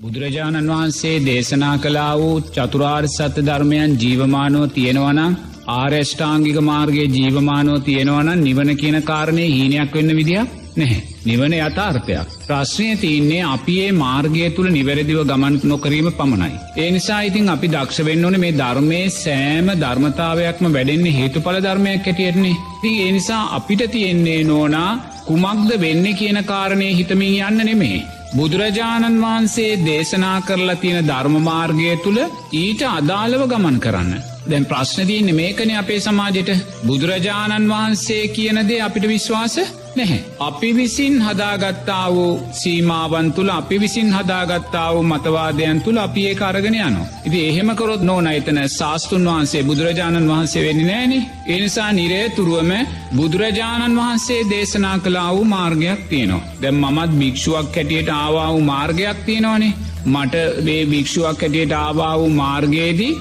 බුදුරජාණන් වහන්සේ දේශනා කලා වූ චතුරාර් සත්‍ය ධර්මයන් ජීවමානෝ තියෙනවනම් ආර්යෂ්ඨාංගික මාර්ගගේ ජීවමානෝ තියෙනවනම් නිවන කියන කාරණය හීනයක් වෙන්න විදිහ නැහැ. නිවන යථාර්ථයක්. ප්‍රශ්නය තියන්නේ අපි ඒ මාර්ගය තුළ නිවැරදිව ගමන් නොකරීම පමණයි. ඒ නිසා ඉතින් අපි දක්ෂ වෙන්න ඕන මේ ධර්මය සෑම ධර්මතාවයක්ම වැඩෙන්නේ හේතුඵල ධර්මයක් හැටියන්නේ. ති ඒ නිසා අපිට තියෙන්නේ නෝනා කුමක්ද වෙන්න කියන කාරණය හිතමින් යන්න නෙමේ. බුදුරජාණන් වහන්සේ දේශනා කරලා තියෙන ධර්මමාර්ගය තුළ ඊට අදාළව ගමන් කරන්න. දැන් ප්‍රශ්නතියන්නේ මේකන අපේ සමාජයට බුදුරජාණන් වහන්සේ කියනදේ අපිට විශ්වාස නැහැ. අපි විසින් හදාගත්තා වූ සීමාවන් තුළ අපි විසින් හදාගත්තා වූ මතවාදයන් තුළ අපි ඒ අරගෙන යනවා. ඉති එහෙමකොරොත් නෝන එතන ශාස්තුන් වහන්සේ බුදුරජාණන් වහන්සේ වෙනි නෑනේ. එනිසා නිරේතුරුවම බුදුරජාණන් වහන්සේ දේශනා කලා වූ මාර්ගයක් තියනවා. දැම් මමත් භික්ෂුවක් හැටියට ආවා වූ මාර්ගයක් තියෙනවානේ. මට වේ භික්ෂුවක් හැටියට ආවා වූ මාර්ගයේදී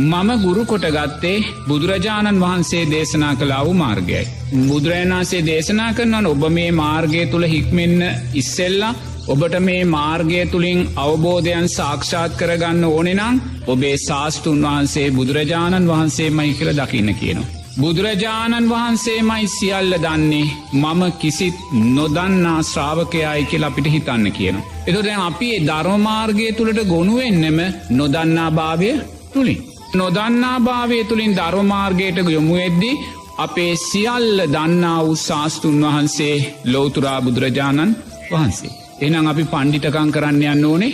මම ගුරු කොට ගත්තේ බුදුරජාණන් වහන්සේ දේශනා කලා වූ මාර්ගයයි. බුදුරජාණන්සේ දේශනා කරනවන් ඔබ මේ මාර්ගය තුළ හික්මෙන්න ඉස්සෙල්ලා ඔබට මේ මාර්ගය තුළින් අවබෝධයන් සාක්ෂාත් කරගන්න ඕනෙනම් ඔබේ ශාස්තුන් වහන්සේ බුදුරජාණන් වහන්සේ මයි කියල දකින්න කියනවා. බුදුරජාණන් වහන්සේ මයි සියල්ල දන්නේ මම කිසිත් නොදන්නා ශ්‍රාවකයායි කියල අපිට හිතන්න කියන. එතොට අපි ධර්මමාර්ගය තුළට ගොුණුවෙන්නෙම නොදන්නා භාවය තුළින්. නොදන්නා භාවය තුළින් ධර්මමාර්ගයට යොමු එද්දි අපේ සියල්ල දන්නා වූ ශාස්තුන් වහන්සේ ලෝතුරා බුදුරජාණන් වහන්සේ. එනම් අපි පණ්ඩිතකං කරන්න යන්න ඕනේ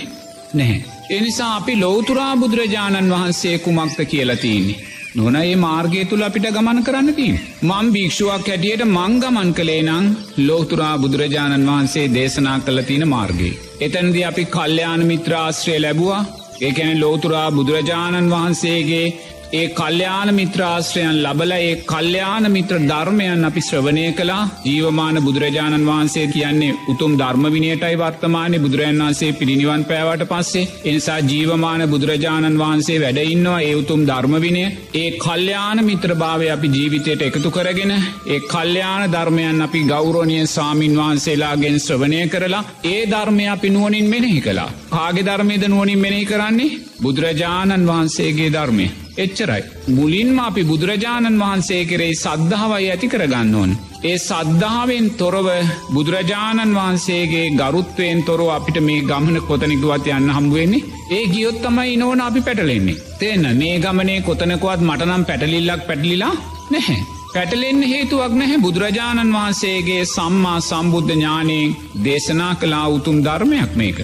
නැහැ. එනිසා අපි ලෝතුරා බුදුරජාණන් වහන්සේ කුමක්ත කියලතින්නේ. නොන ඒ මාර්ගය තුළ අපිට ගමන කරන්න තින්. මං භික්ෂුවක් හැටියට මංගමන් කළේ නං ලෝතුරා බුදුරජාණන් වහන්සේ දේශනා කළ තින මාර්ගගේ. එතැන්දි අපි කල්්‍යයාන මිත්‍රාශ්‍රය ලැබවා ඒකැන ලෝතුරා බුදුරජාණන් වහන්සේගේ ඒ කල්්‍යයාන මිත්‍රාශ්‍රයන් ලබල ඒ කල්්‍යයාන මිත්‍ර ධර්මයන් අපි ශ්‍රවනය කලා ජීවමාන බුදුරජාණන් වහන්සේ කියන්නේ උතුම් ධර්මවිනියටයි වර්තමානය බුදුරජන් වහන්සේ පිරිනිවන් පෑවට පස්සේ. එනිසා ජීවමාන බුදුරජාණන් වහන්සේ වැඩඉන්නවා ඒ උතුම් ධර්මවිනය ඒ කල්්‍යයාන මිත්‍රභාවය අපි ජීවිතයට එකතු කරගෙන ඒ කල්්‍යයාන ධර්මයන් අපි ගෞරෝණය සාමීන් වහන්සේලාගෙන් ශ්‍රවනය කරලා ඒ ධර්මය අපි නුවනින් මෙනෙහි කලා කාගේ ධර්මයද නුවනින් මෙනෙහි කරන්නේ? බුදුරජාණන් වහන්සේගේ ධර්මය. එච්චරයි. මුලින්ම අපි බුදුරජාණන් වහන්සේ කෙරෙයි සද්ධාවයි ඇති කරගන්න ඕන්. ඒ සද්ධාවෙන් තොරව බුදුරජාණන් වහන්සේගේ ගරුත්වයෙන් තොරව අපිට මේ ගමන කොතනිකුවත් යන්න හම්බුවෙන්නේ ඒ ගියොත් තමයි නෝන අපි පැටලෙන්නේ. තියන්න මේ ගමනේ කොතනකුවත් මටනම් පැටලිල්ලක් පැටලිලා නැහැ. පැටලෙන්න හේතුවක් නැහැ බුදුරජාණන් වහන්සේගේ සම්මා සම්බුද්ධ ඥානයෙන් දේශනා කලා උතුම් ධර්මයක් මේක.